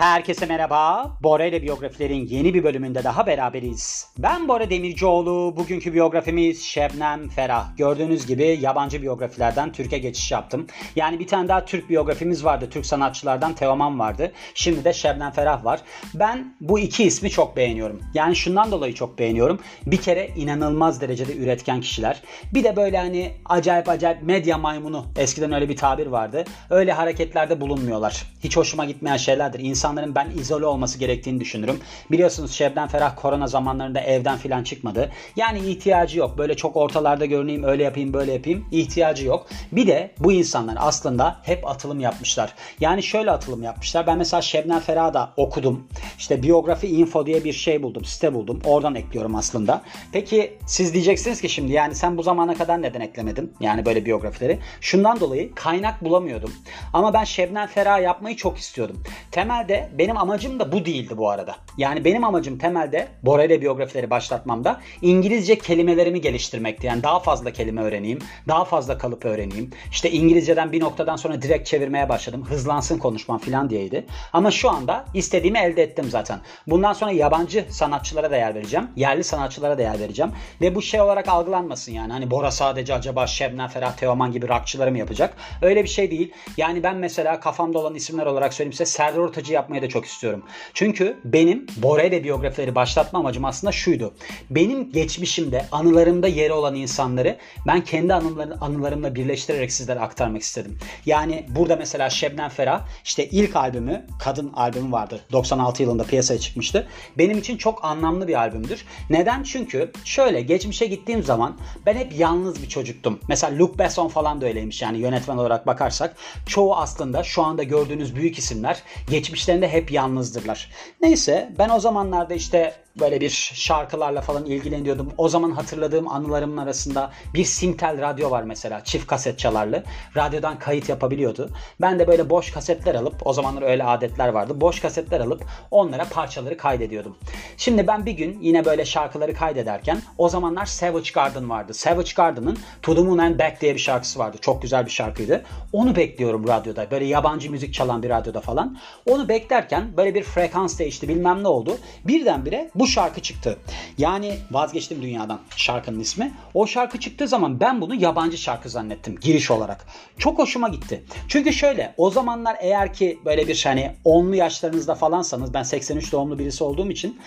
Herkese merhaba. Bora ile biyografilerin yeni bir bölümünde daha beraberiz. Ben Bora Demircioğlu. Bugünkü biyografimiz Şebnem Ferah. Gördüğünüz gibi yabancı biyografilerden Türkiye geçiş yaptım. Yani bir tane daha Türk biyografimiz vardı. Türk sanatçılardan Teoman vardı. Şimdi de Şebnem Ferah var. Ben bu iki ismi çok beğeniyorum. Yani şundan dolayı çok beğeniyorum. Bir kere inanılmaz derecede üretken kişiler. Bir de böyle hani acayip acayip medya maymunu. Eskiden öyle bir tabir vardı. Öyle hareketlerde bulunmuyorlar. Hiç hoşuma gitmeyen şeylerdir. İnsanların ben izole olması gerektiğini düşünürüm. Biliyorsunuz Şebnem Ferah korona zamanlarında evden filan çıkmadı. Yani ihtiyacı yok. Böyle çok ortalarda görüneyim, öyle yapayım, böyle yapayım. ihtiyacı yok. Bir de bu insanlar aslında hep atılım yapmışlar. Yani şöyle atılım yapmışlar. Ben mesela Şebnem Ferah'ı da okudum. İşte biyografi info diye bir şey buldum, site buldum. Oradan ekliyorum aslında. Peki siz diyeceksiniz ki şimdi yani sen bu zamana kadar neden eklemedin? Yani böyle biyografileri. Şundan dolayı kaynak bulamıyordum. Ama ben Şebnem Ferah yapmayı çok istiyordum. Temelde benim amacım da bu değildi bu arada. Yani benim amacım temelde Bora ile biyografileri başlatmamda İngilizce kelimelerimi geliştirmekti. Yani daha fazla kelime öğreneyim, daha fazla kalıp öğreneyim. İşte İngilizceden bir noktadan sonra direkt çevirmeye başladım. Hızlansın konuşmam falan diyeydi. Ama şu anda istediğimi elde ettim zaten. Bundan sonra yabancı sanatçılara da yer vereceğim. Yerli sanatçılara da yer vereceğim. Ve bu şey olarak algılanmasın yani. Hani Bora sadece acaba Şebnem Ferah Teoman gibi rockçıları mı yapacak? Öyle bir şey değil. Yani ben mesela kafamda olan isimler olarak söyleyeyim size Serdar Ortacı yapmayı da çok istiyorum. Çünkü benim Bora ile biyografileri başlatma amacım aslında şuydu. Benim geçmişimde, anılarımda yeri olan insanları ben kendi anılarım, anılarımla birleştirerek sizlere aktarmak istedim. Yani burada mesela Şebnem Ferah işte ilk albümü, kadın albümü vardı. 96 yılında piyasaya çıkmıştı. Benim için çok anlamlı bir albümdür. Neden? Çünkü şöyle geçmişe gittiğim zaman ben hep yalnız bir çocuktum. Mesela Luc Besson falan da öyleymiş yani yönetmen olarak bakarsak. Çoğu aslında şu anda gördüğünüz büyük isimler geçmişlerinde hep yalnızdırlar. Neyse ben o zamanlarda işte böyle bir şarkılarla falan ilgileniyordum. O zaman hatırladığım anılarımın arasında bir Sintel radyo var mesela. Çift kaset çalarlı. Radyodan kayıt yapabiliyordu. Ben de böyle boş kasetler alıp o zamanlar öyle adetler vardı. Boş kasetler alıp onlara parçaları kaydediyordum. Şimdi ben bir gün yine böyle şarkıları kaydederken o zamanlar Savage Garden vardı. Savage Garden'ın To The Moon and Back diye bir şarkısı vardı. Çok güzel bir şarkıydı. Onu bekliyorum radyoda. Böyle yabancı müzik çalan bir radyoda falan. Onu beklerken böyle bir frekans değişti bilmem ne oldu. Birdenbire bu şarkı çıktı. Yani vazgeçtim dünyadan şarkının ismi. O şarkı çıktığı zaman ben bunu yabancı şarkı zannettim giriş olarak. Çok hoşuma gitti. Çünkü şöyle o zamanlar eğer ki böyle bir hani 10'lu yaşlarınızda falansanız ben 83 doğumlu birisi olduğum için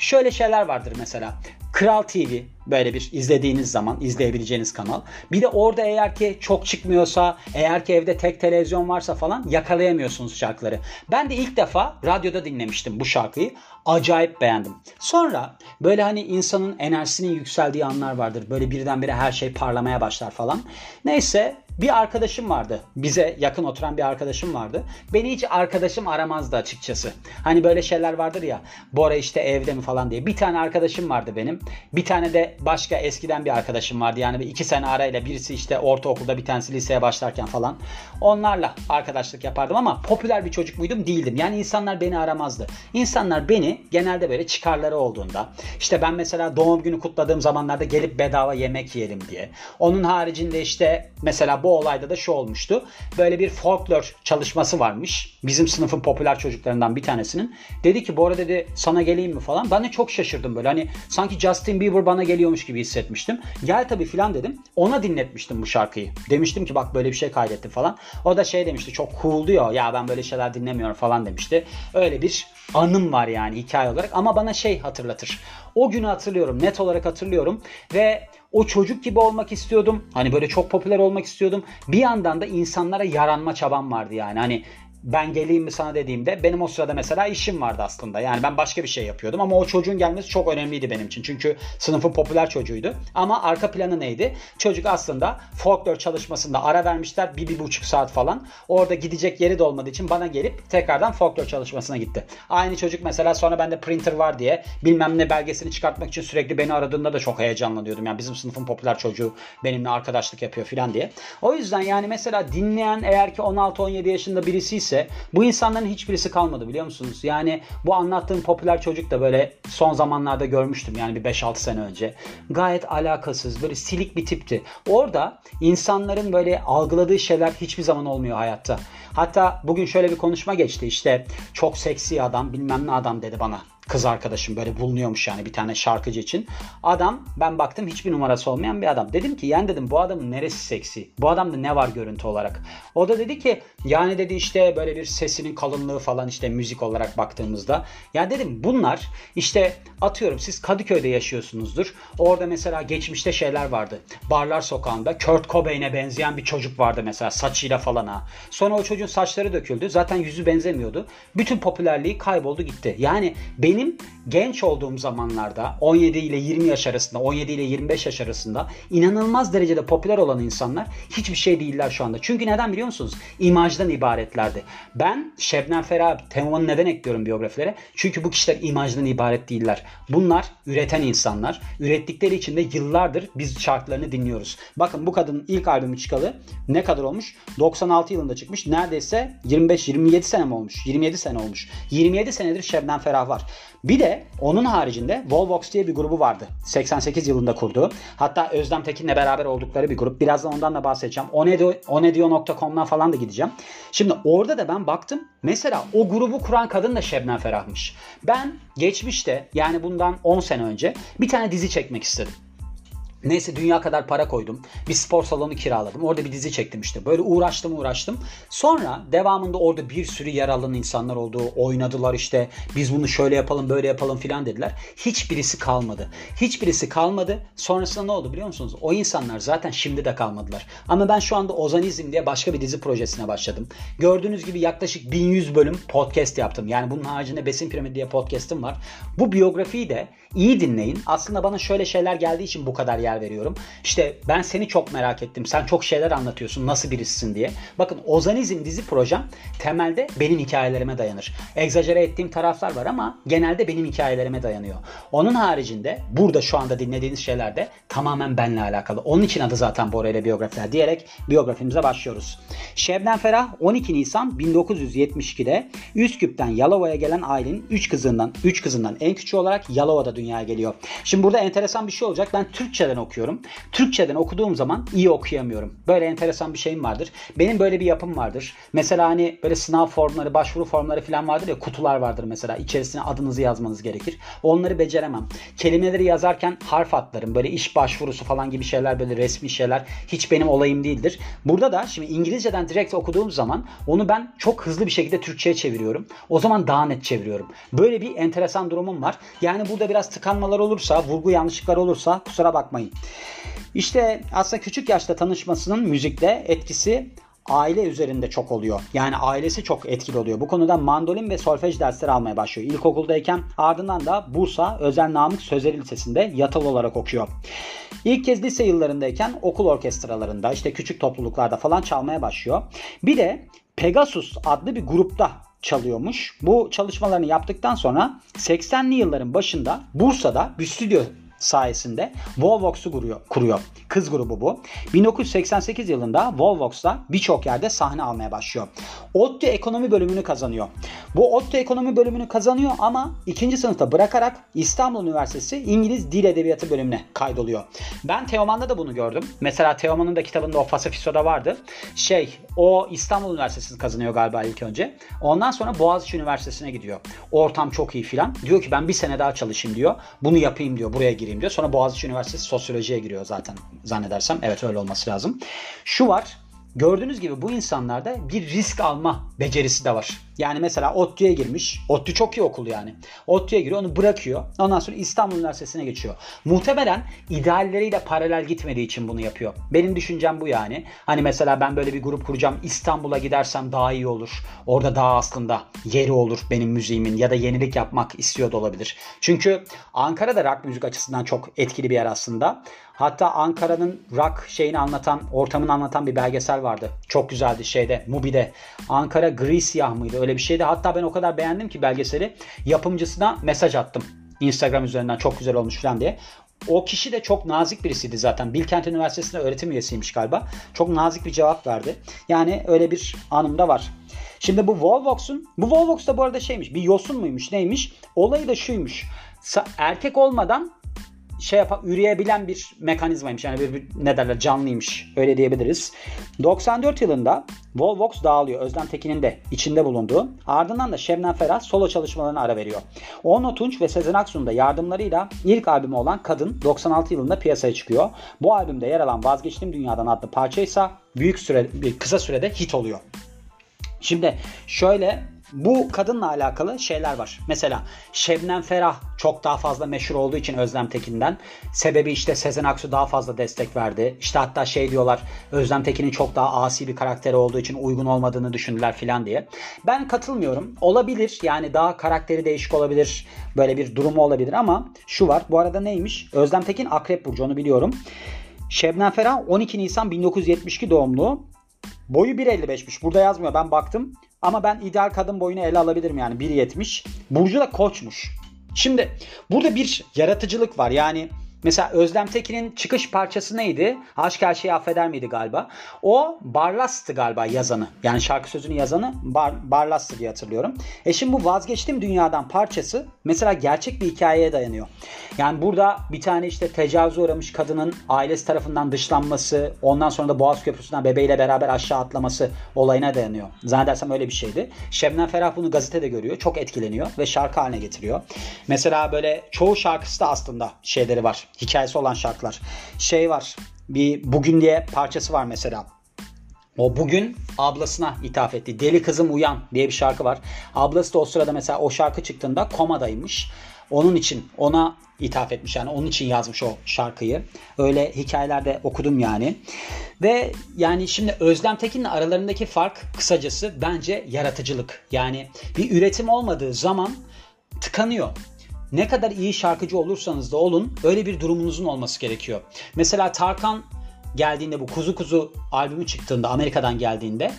şöyle şeyler vardır mesela. Kral TV böyle bir izlediğiniz zaman izleyebileceğiniz kanal. Bir de orada eğer ki çok çıkmıyorsa, eğer ki evde tek televizyon varsa falan yakalayamıyorsunuz şarkıları. Ben de ilk defa radyoda dinlemiştim bu şarkıyı. Acayip beğendim. Sonra böyle hani insanın enerjisinin yükseldiği anlar vardır. Böyle birdenbire her şey parlamaya başlar falan. Neyse bir arkadaşım vardı. Bize yakın oturan bir arkadaşım vardı. Beni hiç arkadaşım aramazdı açıkçası. Hani böyle şeyler vardır ya. Bora işte evde mi falan diye. Bir tane arkadaşım vardı benim. Bir tane de başka eskiden bir arkadaşım vardı. Yani iki sene arayla birisi işte ortaokulda bir tanesi liseye başlarken falan. Onlarla arkadaşlık yapardım ama popüler bir çocuk muydum? Değildim. Yani insanlar beni aramazdı. İnsanlar beni genelde böyle çıkarları olduğunda işte ben mesela doğum günü kutladığım zamanlarda gelip bedava yemek yiyelim diye. Onun haricinde işte mesela bu olayda da şu olmuştu. Böyle bir folklor çalışması varmış. Bizim sınıfın popüler çocuklarından bir tanesinin. Dedi ki Bora dedi sana geleyim mi falan. Ben de çok şaşırdım böyle. Hani sanki Justin Bieber bana geliyormuş gibi hissetmiştim. Gel tabii filan dedim. Ona dinletmiştim bu şarkıyı. Demiştim ki bak böyle bir şey kaydettim falan. O da şey demişti çok cool diyor. Ya ben böyle şeyler dinlemiyorum falan demişti. Öyle bir anım var yani hikaye olarak. Ama bana şey hatırlatır. O günü hatırlıyorum. Net olarak hatırlıyorum. Ve o çocuk gibi olmak istiyordum. Hani böyle çok popüler olmak istiyordum. Bir yandan da insanlara yaranma çabam vardı yani. Hani ben geleyim mi sana dediğimde benim o sırada mesela işim vardı aslında. Yani ben başka bir şey yapıyordum ama o çocuğun gelmesi çok önemliydi benim için. Çünkü sınıfın popüler çocuğuydu. Ama arka planı neydi? Çocuk aslında folklor çalışmasında ara vermişler bir, bir buçuk saat falan. Orada gidecek yeri de olmadığı için bana gelip tekrardan folklor çalışmasına gitti. Aynı çocuk mesela sonra bende printer var diye bilmem ne belgesini çıkartmak için sürekli beni aradığında da çok heyecanlanıyordum. Yani bizim sınıfın popüler çocuğu benimle arkadaşlık yapıyor falan diye. O yüzden yani mesela dinleyen eğer ki 16-17 yaşında birisi gitmişse bu insanların hiçbirisi kalmadı biliyor musunuz? Yani bu anlattığım popüler çocuk da böyle son zamanlarda görmüştüm yani bir 5-6 sene önce. Gayet alakasız böyle silik bir tipti. Orada insanların böyle algıladığı şeyler hiçbir zaman olmuyor hayatta. Hatta bugün şöyle bir konuşma geçti işte çok seksi adam bilmem ne adam dedi bana kız arkadaşım böyle bulunuyormuş yani bir tane şarkıcı için. Adam ben baktım hiçbir numarası olmayan bir adam. Dedim ki yani dedim bu adamın neresi seksi? Bu adamda ne var görüntü olarak? O da dedi ki yani dedi işte böyle bir sesinin kalınlığı falan işte müzik olarak baktığımızda. Ya dedim bunlar işte atıyorum siz Kadıköy'de yaşıyorsunuzdur. Orada mesela geçmişte şeyler vardı. Barlar sokağında Kurt Cobain'e benzeyen bir çocuk vardı mesela saçıyla falan ha. Sonra o çocuğun saçları döküldü. Zaten yüzü benzemiyordu. Bütün popülerliği kayboldu gitti. Yani benim benim genç olduğum zamanlarda 17 ile 20 yaş arasında 17 ile 25 yaş arasında inanılmaz derecede popüler olan insanlar hiçbir şey değiller şu anda. Çünkü neden biliyor musunuz? İmajdan ibaretlerdi. Ben Şebnem Ferah, Teoman'ı neden ekliyorum biyografilere? Çünkü bu kişiler imajdan ibaret değiller. Bunlar üreten insanlar. Ürettikleri için de yıllardır biz şarkılarını dinliyoruz. Bakın bu kadının ilk albümü çıkalı ne kadar olmuş? 96 yılında çıkmış. Neredeyse 25-27 sene mi olmuş? 27 sene olmuş. 27 senedir Şebnem Ferah var. Bir de onun haricinde Volvox diye bir grubu vardı. 88 yılında kurduğu. Hatta Özlem Tekin'le beraber oldukları bir grup. Birazdan ondan da bahsedeceğim. Onedio.com'dan falan da gideceğim. Şimdi orada da ben baktım. Mesela o grubu kuran kadın da Şebnem Ferah'mış. Ben geçmişte yani bundan 10 sene önce bir tane dizi çekmek istedim. Neyse dünya kadar para koydum. Bir spor salonu kiraladım. Orada bir dizi çektim işte. Böyle uğraştım uğraştım. Sonra devamında orada bir sürü yer alan insanlar oldu. Oynadılar işte. Biz bunu şöyle yapalım böyle yapalım filan dediler. Hiçbirisi kalmadı. Hiçbirisi kalmadı. Sonrasında ne oldu biliyor musunuz? O insanlar zaten şimdi de kalmadılar. Ama ben şu anda Ozanizm diye başka bir dizi projesine başladım. Gördüğünüz gibi yaklaşık 1100 bölüm podcast yaptım. Yani bunun haricinde Besin Piramidi diye podcast'ım var. Bu biyografiyi de iyi dinleyin. Aslında bana şöyle şeyler geldiği için bu kadar yer yer veriyorum. İşte ben seni çok merak ettim. Sen çok şeyler anlatıyorsun. Nasıl birisin diye. Bakın Ozanizm dizi projem temelde benim hikayelerime dayanır. Egzajere ettiğim taraflar var ama genelde benim hikayelerime dayanıyor. Onun haricinde burada şu anda dinlediğiniz şeyler de tamamen benle alakalı. Onun için adı zaten Bora ile biyografiler diyerek biyografimize başlıyoruz. Şebnem Ferah 12 Nisan 1972'de Üsküp'ten Yalova'ya gelen ailenin 3 kızından 3 kızından en küçüğü olarak Yalova'da dünyaya geliyor. Şimdi burada enteresan bir şey olacak. Ben Türkçeden okuyorum. Türkçeden okuduğum zaman iyi okuyamıyorum. Böyle enteresan bir şeyim vardır. Benim böyle bir yapım vardır. Mesela hani böyle sınav formları, başvuru formları falan vardır ya kutular vardır mesela. İçerisine adınızı yazmanız gerekir. Onları beceremem. Kelimeleri yazarken harf atlarım. Böyle iş başvurusu falan gibi şeyler böyle resmi şeyler hiç benim olayım değildir. Burada da şimdi İngilizceden direkt okuduğum zaman onu ben çok hızlı bir şekilde Türkçe'ye çeviriyorum. O zaman daha net çeviriyorum. Böyle bir enteresan durumum var. Yani burada biraz tıkanmalar olursa, vurgu yanlışlıklar olursa kusura bakmayın. İşte aslında küçük yaşta tanışmasının müzikte etkisi aile üzerinde çok oluyor. Yani ailesi çok etkili oluyor. Bu konuda mandolin ve solfej dersleri almaya başlıyor. İlkokuldayken ardından da Bursa Özel Namık Sözleri Lisesi'nde yatılı olarak okuyor. İlk kez lise yıllarındayken okul orkestralarında işte küçük topluluklarda falan çalmaya başlıyor. Bir de Pegasus adlı bir grupta çalıyormuş. Bu çalışmalarını yaptıktan sonra 80'li yılların başında Bursa'da bir stüdyo sayesinde Volvox'u kuruyor, kuruyor. Kız grubu bu. 1988 yılında Volvox'la birçok yerde sahne almaya başlıyor. ODTÜ ekonomi bölümünü kazanıyor. Bu ODTÜ ekonomi bölümünü kazanıyor ama ikinci sınıfta bırakarak İstanbul Üniversitesi İngiliz Dil Edebiyatı bölümüne kaydoluyor. Ben Teoman'da da bunu gördüm. Mesela Teoman'ın da kitabında o Pasifiso'da vardı. Şey o İstanbul Üniversitesi'ni kazanıyor galiba ilk önce. Ondan sonra Boğaziçi Üniversitesi'ne gidiyor. Ortam çok iyi filan. Diyor ki ben bir sene daha çalışayım diyor. Bunu yapayım diyor. Buraya gireyim gireyim diyor. Sonra Boğaziçi Üniversitesi sosyolojiye giriyor zaten zannedersem. Evet öyle olması lazım. Şu var. Gördüğünüz gibi bu insanlarda bir risk alma becerisi de var. Yani mesela ODTÜ'ye girmiş. ODTÜ çok iyi okul yani. ODTÜ'ye giriyor onu bırakıyor. Ondan sonra İstanbul Üniversitesi'ne geçiyor. Muhtemelen idealleriyle paralel gitmediği için bunu yapıyor. Benim düşüncem bu yani. Hani mesela ben böyle bir grup kuracağım. İstanbul'a gidersem daha iyi olur. Orada daha aslında yeri olur benim müziğimin ya da yenilik yapmak istiyor da olabilir. Çünkü Ankara'da rock müzik açısından çok etkili bir yer aslında. Hatta Ankara'nın rock şeyini anlatan, ortamını anlatan bir belgesel vardı. Çok güzeldi şeyde, Mubi'de. Ankara gri siyah mıydı? Öyle bir şeydi. Hatta ben o kadar beğendim ki belgeseli. Yapımcısına mesaj attım. Instagram üzerinden çok güzel olmuş falan diye. O kişi de çok nazik birisiydi zaten. Bilkent Üniversitesi'nde öğretim üyesiymiş galiba. Çok nazik bir cevap verdi. Yani öyle bir anım da var. Şimdi bu Volvox'un bu Volvox da bu arada şeymiş bir yosun muymuş neymiş? Olayı da şuymuş. Erkek olmadan şey yap üreyebilen bir mekanizmaymış. Yani bir, bir ne derler canlıymış. Öyle diyebiliriz. 94 yılında Volvox dağılıyor. Özlem Tekin'in de içinde bulunduğu. Ardından da Şebnem Ferah solo çalışmalarına ara veriyor. Onno Tunç ve Sezen Aksu'nun da yardımlarıyla ilk albümü olan Kadın 96 yılında piyasaya çıkıyor. Bu albümde yer alan Vazgeçtim Dünyadan adlı parça ise büyük süre, bir kısa sürede hit oluyor. Şimdi şöyle bu kadınla alakalı şeyler var. Mesela Şebnem Ferah çok daha fazla meşhur olduğu için Özlem Tekin'den. Sebebi işte Sezen Aksu daha fazla destek verdi. İşte hatta şey diyorlar Özlem Tekin'in çok daha asi bir karakteri olduğu için uygun olmadığını düşündüler filan diye. Ben katılmıyorum. Olabilir yani daha karakteri değişik olabilir. Böyle bir durumu olabilir ama şu var. Bu arada neymiş? Özlem Tekin Akrep Burcu onu biliyorum. Şebnem Ferah 12 Nisan 1972 doğumlu. Boyu 1.55'miş. Burada yazmıyor. Ben baktım. Ama ben ideal kadın boyunu ele alabilirim yani 1.70. Burcu da koçmuş. Şimdi burada bir yaratıcılık var. Yani Mesela Özlem Tekin'in çıkış parçası neydi? Aşk her şeyi affeder miydi galiba? O Barlas'tı galiba yazanı. Yani şarkı sözünü yazanı Bar, Barlas'tı diye hatırlıyorum. E şimdi bu vazgeçtim dünyadan parçası mesela gerçek bir hikayeye dayanıyor. Yani burada bir tane işte tecavüze uğramış kadının ailesi tarafından dışlanması, ondan sonra da Boğaz Köprüsü'nden bebeğiyle beraber aşağı atlaması olayına dayanıyor. Zannedersem öyle bir şeydi. Şebnem Ferah bunu gazetede görüyor. Çok etkileniyor ve şarkı haline getiriyor. Mesela böyle çoğu şarkısı da aslında şeyleri var hikayesi olan şarkılar. Şey var. Bir bugün diye parçası var mesela. O bugün ablasına ithaf etti. Deli kızım uyan diye bir şarkı var. Ablası da o sırada mesela o şarkı çıktığında komadaymış. Onun için ona ithaf etmiş yani onun için yazmış o şarkıyı. Öyle hikayelerde okudum yani. Ve yani şimdi Özlem Tekin'le aralarındaki fark kısacası bence yaratıcılık. Yani bir üretim olmadığı zaman tıkanıyor ne kadar iyi şarkıcı olursanız da olun öyle bir durumunuzun olması gerekiyor. Mesela Tarkan geldiğinde bu Kuzu Kuzu albümü çıktığında Amerika'dan geldiğinde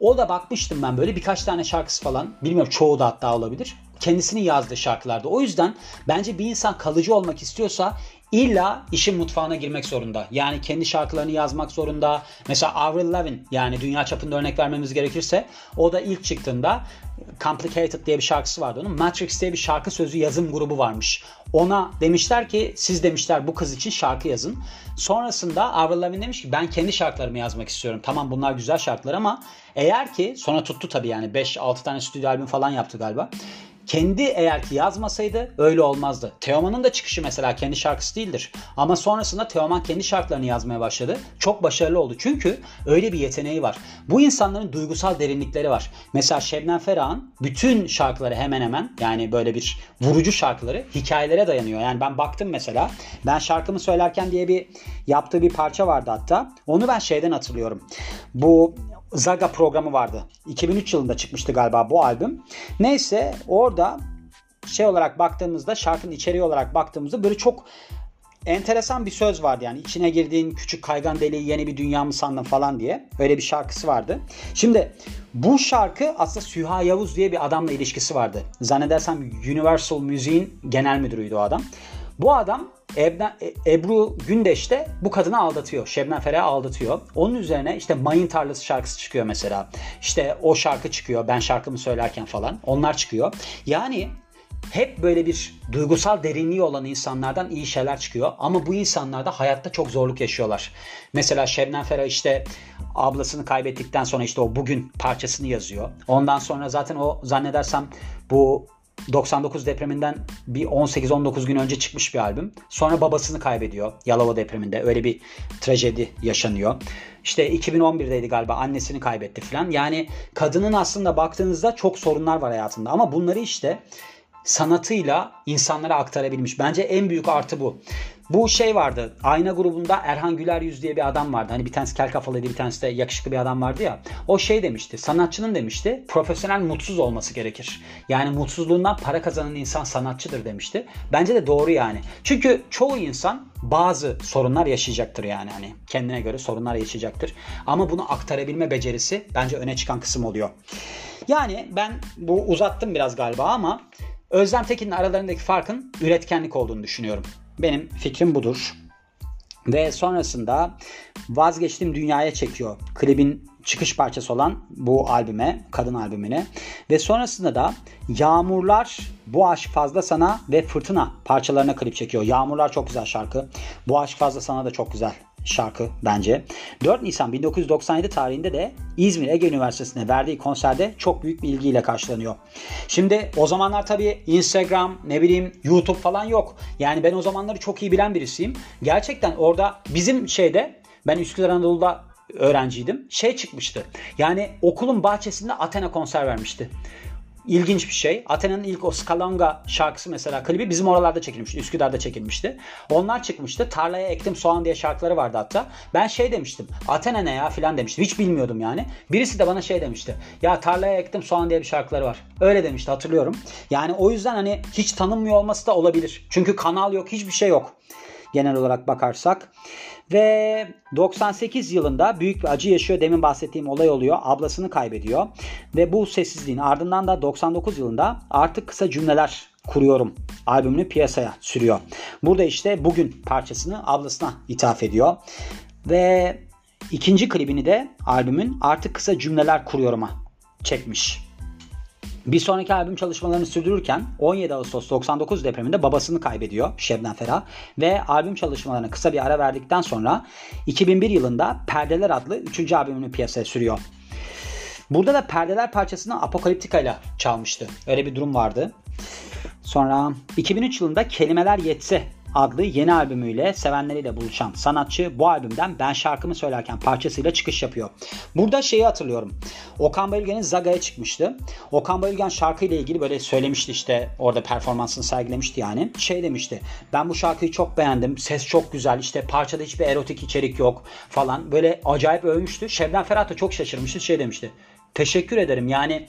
o da bakmıştım ben böyle birkaç tane şarkısı falan bilmiyorum çoğu da hatta olabilir. Kendisinin yazdığı şarkılarda. O yüzden bence bir insan kalıcı olmak istiyorsa illa işin mutfağına girmek zorunda. Yani kendi şarkılarını yazmak zorunda. Mesela Avril Lavigne yani dünya çapında örnek vermemiz gerekirse o da ilk çıktığında Complicated diye bir şarkısı vardı onun. Matrix diye bir şarkı sözü yazım grubu varmış. Ona demişler ki siz demişler bu kız için şarkı yazın. Sonrasında Avril Lavigne demiş ki ben kendi şarkılarımı yazmak istiyorum. Tamam bunlar güzel şarkılar ama eğer ki sonra tuttu tabii yani 5-6 tane stüdyo albüm falan yaptı galiba kendi eğer ki yazmasaydı öyle olmazdı. Teoman'ın da çıkışı mesela kendi şarkısı değildir. Ama sonrasında Teoman kendi şarkılarını yazmaya başladı. Çok başarılı oldu. Çünkü öyle bir yeteneği var. Bu insanların duygusal derinlikleri var. Mesela Şebnem Ferah'ın bütün şarkıları hemen hemen yani böyle bir vurucu şarkıları hikayelere dayanıyor. Yani ben baktım mesela ben şarkımı söylerken diye bir yaptığı bir parça vardı hatta. Onu ben şeyden hatırlıyorum. Bu Zaga programı vardı. 2003 yılında çıkmıştı galiba bu albüm. Neyse orada şey olarak baktığımızda şarkının içeriği olarak baktığımızda böyle çok enteresan bir söz vardı yani içine girdiğin küçük kaygan deliği yeni bir dünya mı sandın falan diye öyle bir şarkısı vardı. Şimdi bu şarkı aslında Süha Yavuz diye bir adamla ilişkisi vardı. Zannedersem Universal Müziğin genel müdürüydü o adam. Bu adam Ebna, e, Ebru Gündeş de bu kadını aldatıyor. Şebnem Ferah'ı aldatıyor. Onun üzerine işte Mayın Tarlası şarkısı çıkıyor mesela. İşte o şarkı çıkıyor. Ben şarkımı söylerken falan. Onlar çıkıyor. Yani hep böyle bir duygusal derinliği olan insanlardan iyi şeyler çıkıyor. Ama bu insanlar da hayatta çok zorluk yaşıyorlar. Mesela Şebnem Ferah işte ablasını kaybettikten sonra işte o bugün parçasını yazıyor. Ondan sonra zaten o zannedersem bu 99 depreminden bir 18-19 gün önce çıkmış bir albüm. Sonra babasını kaybediyor Yalova depreminde. Öyle bir trajedi yaşanıyor. İşte 2011'deydi galiba annesini kaybetti falan. Yani kadının aslında baktığınızda çok sorunlar var hayatında. Ama bunları işte sanatıyla insanlara aktarabilmiş. Bence en büyük artı bu. Bu şey vardı. Ayna grubunda Erhan Güler Yüz diye bir adam vardı. Hani bir tanesi kel kafalıydı bir tanesi de yakışıklı bir adam vardı ya. O şey demişti. Sanatçının demişti profesyonel mutsuz olması gerekir. Yani mutsuzluğundan para kazanan insan sanatçıdır demişti. Bence de doğru yani. Çünkü çoğu insan bazı sorunlar yaşayacaktır yani hani kendine göre sorunlar yaşayacaktır. Ama bunu aktarabilme becerisi bence öne çıkan kısım oluyor. Yani ben bu uzattım biraz galiba ama Özlem Tekin'le aralarındaki farkın üretkenlik olduğunu düşünüyorum. Benim fikrim budur. Ve sonrasında Vazgeçtim Dünyaya çekiyor. Klibin çıkış parçası olan bu albüme, kadın albümüne. Ve sonrasında da Yağmurlar, Bu Aşk Fazla Sana ve Fırtına parçalarına klip çekiyor. Yağmurlar çok güzel şarkı. Bu Aşk Fazla Sana da çok güzel şarkı bence. 4 Nisan 1997 tarihinde de İzmir Ege Üniversitesi'nde verdiği konserde çok büyük bir ilgiyle karşılanıyor. Şimdi o zamanlar tabii Instagram, ne bileyim YouTube falan yok. Yani ben o zamanları çok iyi bilen birisiyim. Gerçekten orada bizim şeyde ben Üsküdar Anadolu'da öğrenciydim. Şey çıkmıştı. Yani okulun bahçesinde Athena konser vermişti. İlginç bir şey. Athena'nın ilk o Skalanga şarkısı mesela klibi bizim oralarda çekilmişti. Üsküdar'da çekilmişti. Onlar çıkmıştı. Tarlaya ektim soğan diye şarkıları vardı hatta. Ben şey demiştim. Athena ne ya filan demiştim. Hiç bilmiyordum yani. Birisi de bana şey demişti. Ya tarlaya ektim soğan diye bir şarkıları var. Öyle demişti hatırlıyorum. Yani o yüzden hani hiç tanınmıyor olması da olabilir. Çünkü kanal yok hiçbir şey yok. Genel olarak bakarsak. Ve 98 yılında büyük bir acı yaşıyor. Demin bahsettiğim olay oluyor. Ablasını kaybediyor. Ve bu sessizliğin ardından da 99 yılında artık kısa cümleler kuruyorum albümünü piyasaya sürüyor. Burada işte bugün parçasını ablasına ithaf ediyor. Ve ikinci klibini de albümün artık kısa cümleler kuruyorum'a çekmiş. Bir sonraki albüm çalışmalarını sürdürürken 17 Ağustos 99 depreminde babasını kaybediyor Şebnem Ferah ve albüm çalışmalarına kısa bir ara verdikten sonra 2001 yılında Perdeler adlı 3. albümünü piyasaya sürüyor. Burada da Perdeler parçasını Apokaliptika ile çalmıştı. Öyle bir durum vardı. Sonra 2003 yılında Kelimeler Yetse adlı yeni albümüyle sevenleriyle buluşan sanatçı bu albümden Ben şarkımı söylerken parçasıyla çıkış yapıyor. Burada şeyi hatırlıyorum. Okan Bayülgen'in Zaga'ya çıkmıştı. Okan Bayülgen şarkıyla ilgili böyle söylemişti işte orada performansını sergilemişti yani. Şey demişti. Ben bu şarkıyı çok beğendim. Ses çok güzel. İşte parçada hiçbir erotik içerik yok falan. Böyle acayip övmüştü. Şebnem Ferah da çok şaşırmıştı. Şey demişti. Teşekkür ederim. Yani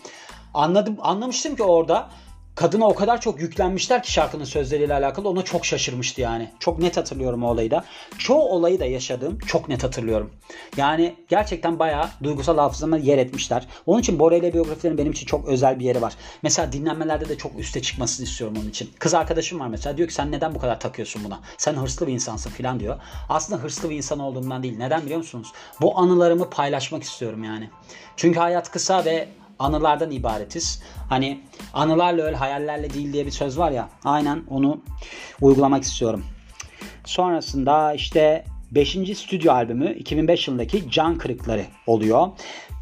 anladım anlamıştım ki orada kadına o kadar çok yüklenmişler ki şarkının sözleriyle alakalı ona çok şaşırmıştı yani. Çok net hatırlıyorum o olayı da. Çoğu olayı da yaşadığım çok net hatırlıyorum. Yani gerçekten bayağı duygusal hafızama yer etmişler. Onun için Bora ile biyografilerin benim için çok özel bir yeri var. Mesela dinlenmelerde de çok üste çıkmasını istiyorum onun için. Kız arkadaşım var mesela diyor ki sen neden bu kadar takıyorsun buna? Sen hırslı bir insansın falan diyor. Aslında hırslı bir insan olduğumdan değil. Neden biliyor musunuz? Bu anılarımı paylaşmak istiyorum yani. Çünkü hayat kısa ve anılardan ibaretiz. Hani anılarla öyle hayallerle değil diye bir söz var ya. Aynen onu uygulamak istiyorum. Sonrasında işte 5. stüdyo albümü 2005 yılındaki Can Kırıkları oluyor.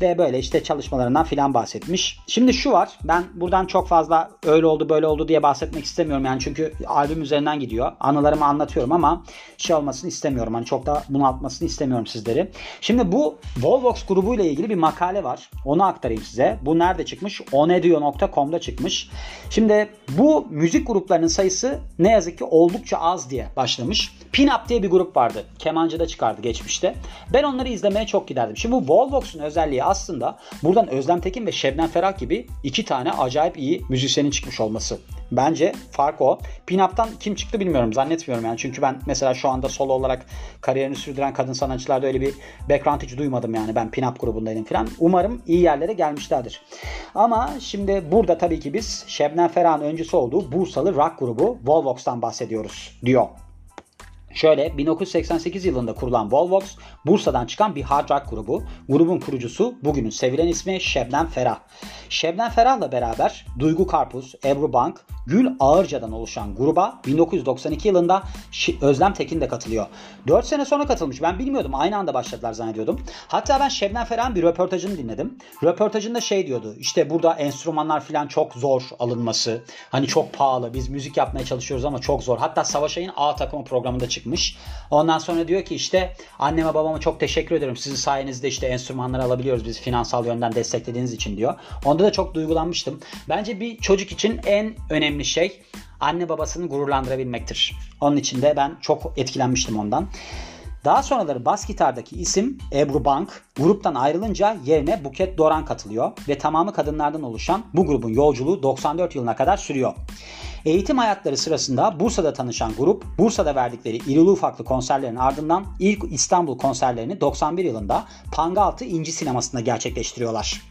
Ve böyle işte çalışmalarından filan bahsetmiş. Şimdi şu var. Ben buradan çok fazla öyle oldu böyle oldu diye bahsetmek istemiyorum. Yani çünkü albüm üzerinden gidiyor. Anılarımı anlatıyorum ama şey olmasını istemiyorum. Hani çok da bunaltmasını istemiyorum sizleri. Şimdi bu Volvox grubuyla ilgili bir makale var. Onu aktarayım size. Bu nerede çıkmış? onedio.com'da çıkmış. Şimdi bu müzik gruplarının sayısı ne yazık ki oldukça az diye başlamış. Pinup diye bir grup vardı. Kemancı'da çıkardı geçmişte. Ben onları izlemeye çok giderdim. Şimdi bu Volvox'un özelliği aslında buradan Özlem Tekin ve Şebnem Ferah gibi iki tane acayip iyi müzisyenin çıkmış olması. Bence fark o. Pinup'tan kim çıktı bilmiyorum. Zannetmiyorum yani. Çünkü ben mesela şu anda solo olarak kariyerini sürdüren kadın sanatçılarda öyle bir background hiç duymadım yani. Ben Pinup grubundaydım falan. Umarım iyi yerlere gelmişlerdir. Ama şimdi burada tabii ki biz Şebnem Ferah'ın öncüsü olduğu Bursalı rock grubu Volvox'tan bahsediyoruz diyor. Şöyle 1988 yılında kurulan Volvox Bursa'dan çıkan bir hard rock grubu. Grubun kurucusu bugünün sevilen ismi Şebnem Ferah. Şebnem Ferah'la beraber Duygu Karpuz, Ebru Bank, Gül Ağırca'dan oluşan gruba 1992 yılında Özlem Tekin de katılıyor. 4 sene sonra katılmış. Ben bilmiyordum. Aynı anda başladılar zannediyordum. Hatta ben Şebnem Ferah'ın bir röportajını dinledim. Röportajında şey diyordu. İşte burada enstrümanlar falan çok zor alınması. Hani çok pahalı. Biz müzik yapmaya çalışıyoruz ama çok zor. Hatta Savaş Ay'ın A takımı programında çıkmış. Ondan sonra diyor ki işte anneme babama çok teşekkür ederim. Sizin sayenizde işte enstrümanları alabiliyoruz biz finansal yönden desteklediğiniz için diyor. Onda da çok duygulanmıştım. Bence bir çocuk için en önemli şey anne babasını gururlandırabilmektir. Onun için de ben çok etkilenmiştim ondan. Daha sonraları bas gitardaki isim Ebru Bank gruptan ayrılınca yerine Buket Doran katılıyor ve tamamı kadınlardan oluşan bu grubun yolculuğu 94 yılına kadar sürüyor. Eğitim hayatları sırasında Bursa'da tanışan grup, Bursa'da verdikleri irili ufaklı konserlerin ardından ilk İstanbul konserlerini 91 yılında Pangaltı İnci Sineması'nda gerçekleştiriyorlar.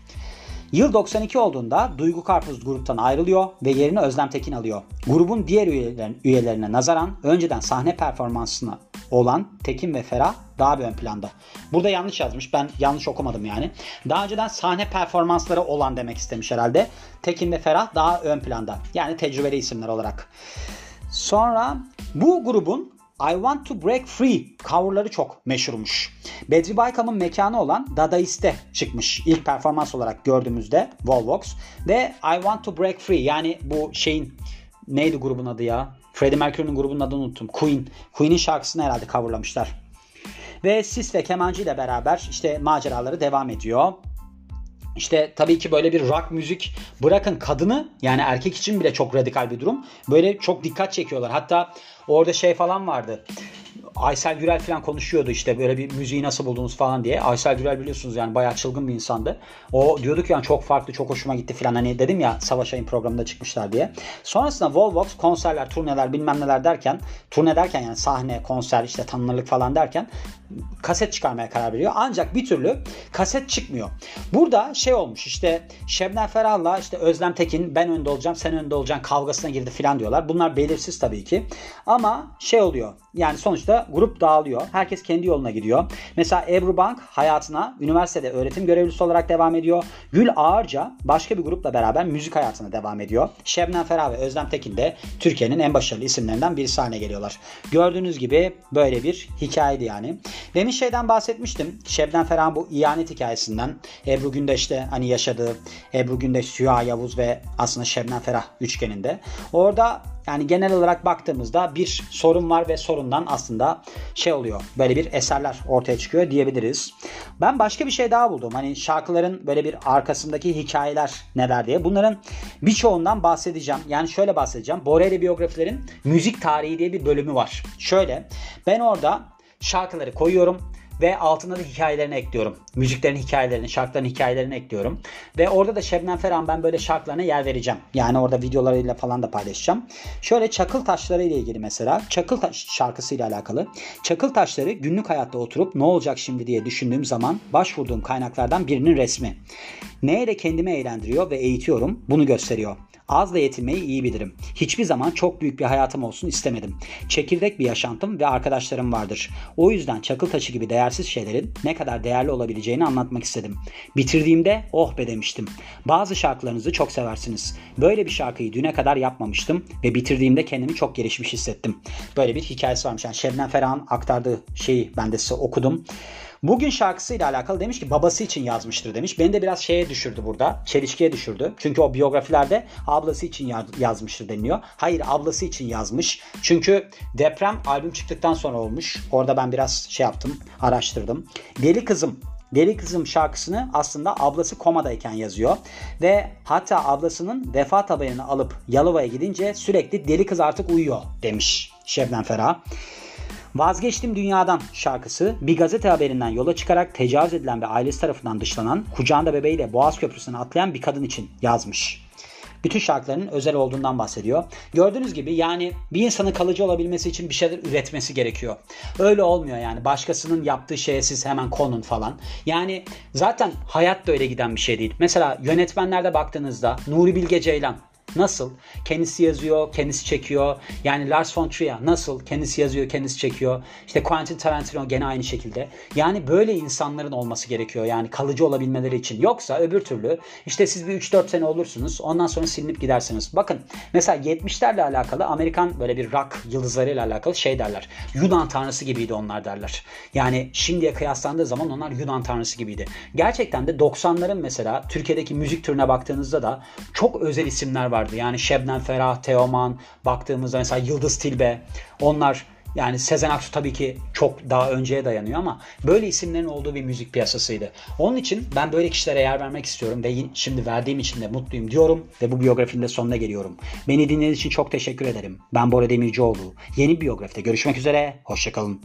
Yıl 92 olduğunda Duygu Karpuz gruptan ayrılıyor ve yerini Özlem Tekin alıyor. Grubun diğer üyelerine nazaran önceden sahne performansına olan Tekin ve Ferah daha bir ön planda. Burada yanlış yazmış. Ben yanlış okumadım yani. Daha önceden sahne performansları olan demek istemiş herhalde. Tekin ve Ferah daha ön planda. Yani tecrübeli isimler olarak. Sonra bu grubun I Want to Break Free coverları çok meşhurmuş. Bedri Baykam'ın mekanı olan Dadaist'te çıkmış ilk performans olarak gördüğümüzde Volvox ve I Want to Break Free yani bu şeyin neydi grubun adı ya? Freddie Mercury'nin grubunun adını unuttum. Queen. Queen'in şarkısını herhalde coverlamışlar. Ve sis ve kemancı ile beraber işte maceraları devam ediyor. İşte tabii ki böyle bir rock müzik bırakın kadını yani erkek için bile çok radikal bir durum. Böyle çok dikkat çekiyorlar. Hatta orada şey falan vardı. Aysel Gürel falan konuşuyordu işte böyle bir müziği nasıl buldunuz falan diye. Aysel Gürel biliyorsunuz yani bayağı çılgın bir insandı. O diyorduk yani çok farklı çok hoşuma gitti falan hani dedim ya Savaş Ay'ın programında çıkmışlar diye. Sonrasında Volvox konserler, turneler bilmem neler derken turne derken yani sahne, konser işte tanınırlık falan derken kaset çıkarmaya karar veriyor. Ancak bir türlü kaset çıkmıyor. Burada şey olmuş işte Şebnem Ferah'la işte Özlem Tekin ben önde olacağım sen önde olacaksın kavgasına girdi falan diyorlar. Bunlar belirsiz tabii ki. Ama şey oluyor yani sonuçta grup dağılıyor. Herkes kendi yoluna gidiyor. Mesela Ebru Bank hayatına üniversitede öğretim görevlisi olarak devam ediyor. Gül Ağırca başka bir grupla beraber müzik hayatına devam ediyor. Şebnem Ferah ve Özlem Tekin de Türkiye'nin en başarılı isimlerinden birisi haline geliyorlar. Gördüğünüz gibi böyle bir hikayeydi yani. Demin şeyden bahsetmiştim. Şebnem Ferah'ın bu ihanet hikayesinden. Ebru Gündeş'te hani yaşadığı Ebru Gündeş, Süha Yavuz ve aslında Şebnem Ferah üçgeninde. Orada yani genel olarak baktığımızda bir sorun var ve sorundan aslında şey oluyor. Böyle bir eserler ortaya çıkıyor diyebiliriz. Ben başka bir şey daha buldum. Hani şarkıların böyle bir arkasındaki hikayeler neler diye. Bunların birçoğundan bahsedeceğim. Yani şöyle bahsedeceğim. Borelli biyografilerin müzik tarihi diye bir bölümü var. Şöyle ben orada şarkıları koyuyorum ve altına da hikayelerini ekliyorum. Müziklerin hikayelerini, şarkıların hikayelerini ekliyorum. Ve orada da Şebnem Ferah'ın ben böyle şarkılarına yer vereceğim. Yani orada videolarıyla falan da paylaşacağım. Şöyle çakıl taşları ile ilgili mesela çakıl taş şarkısıyla alakalı. Çakıl taşları günlük hayatta oturup ne olacak şimdi diye düşündüğüm zaman başvurduğum kaynaklardan birinin resmi. Neyle kendimi eğlendiriyor ve eğitiyorum bunu gösteriyor. Azla yetinmeyi iyi bilirim. Hiçbir zaman çok büyük bir hayatım olsun istemedim. Çekirdek bir yaşantım ve arkadaşlarım vardır. O yüzden çakıl taşı gibi değersiz şeylerin ne kadar değerli olabileceğini anlatmak istedim. Bitirdiğimde oh be demiştim. Bazı şarkılarınızı çok seversiniz. Böyle bir şarkıyı düne kadar yapmamıştım ve bitirdiğimde kendimi çok gelişmiş hissettim. Böyle bir hikayesi varmış. Yani Şebnem Ferah'ın aktardığı şeyi ben de size okudum. Bugün şarkısıyla alakalı demiş ki babası için yazmıştır demiş. Beni de biraz şeye düşürdü burada. Çelişkiye düşürdü. Çünkü o biyografilerde ablası için yazmıştır deniliyor. Hayır ablası için yazmış. Çünkü deprem albüm çıktıktan sonra olmuş. Orada ben biraz şey yaptım, araştırdım. Deli Kızım Deli Kızım şarkısını aslında ablası komadayken yazıyor. Ve hatta ablasının vefat haberini alıp Yalova'ya gidince sürekli deli kız artık uyuyor demiş Şebnem Ferah. Vazgeçtim Dünyadan şarkısı bir gazete haberinden yola çıkarak tecavüz edilen ve ailesi tarafından dışlanan kucağında bebeğiyle Boğaz Köprüsü'ne atlayan bir kadın için yazmış. Bütün şarkılarının özel olduğundan bahsediyor. Gördüğünüz gibi yani bir insanın kalıcı olabilmesi için bir şeyler üretmesi gerekiyor. Öyle olmuyor yani. Başkasının yaptığı şeye siz hemen konun falan. Yani zaten hayat da öyle giden bir şey değil. Mesela yönetmenlerde baktığınızda Nuri Bilge Ceylan Nasıl? Kendisi yazıyor, kendisi çekiyor. Yani Lars von Trier nasıl? Kendisi yazıyor, kendisi çekiyor. İşte Quentin Tarantino gene aynı şekilde. Yani böyle insanların olması gerekiyor. Yani kalıcı olabilmeleri için. Yoksa öbür türlü işte siz bir 3-4 sene olursunuz. Ondan sonra silinip gidersiniz. Bakın mesela 70'lerle alakalı Amerikan böyle bir rock yıldızlarıyla alakalı şey derler. Yunan tanrısı gibiydi onlar derler. Yani şimdiye kıyaslandığı zaman onlar Yunan tanrısı gibiydi. Gerçekten de 90'ların mesela Türkiye'deki müzik türüne baktığınızda da çok özel isimler var vardı. Yani Şebnem Ferah, Teoman baktığımızda mesela Yıldız Tilbe onlar yani Sezen Aksu tabii ki çok daha önceye dayanıyor ama böyle isimlerin olduğu bir müzik piyasasıydı. Onun için ben böyle kişilere yer vermek istiyorum ve şimdi verdiğim için de mutluyum diyorum ve bu biyografinin de sonuna geliyorum. Beni dinlediğiniz için çok teşekkür ederim. Ben Bora Demircioğlu. Yeni biyografide görüşmek üzere. Hoşçakalın.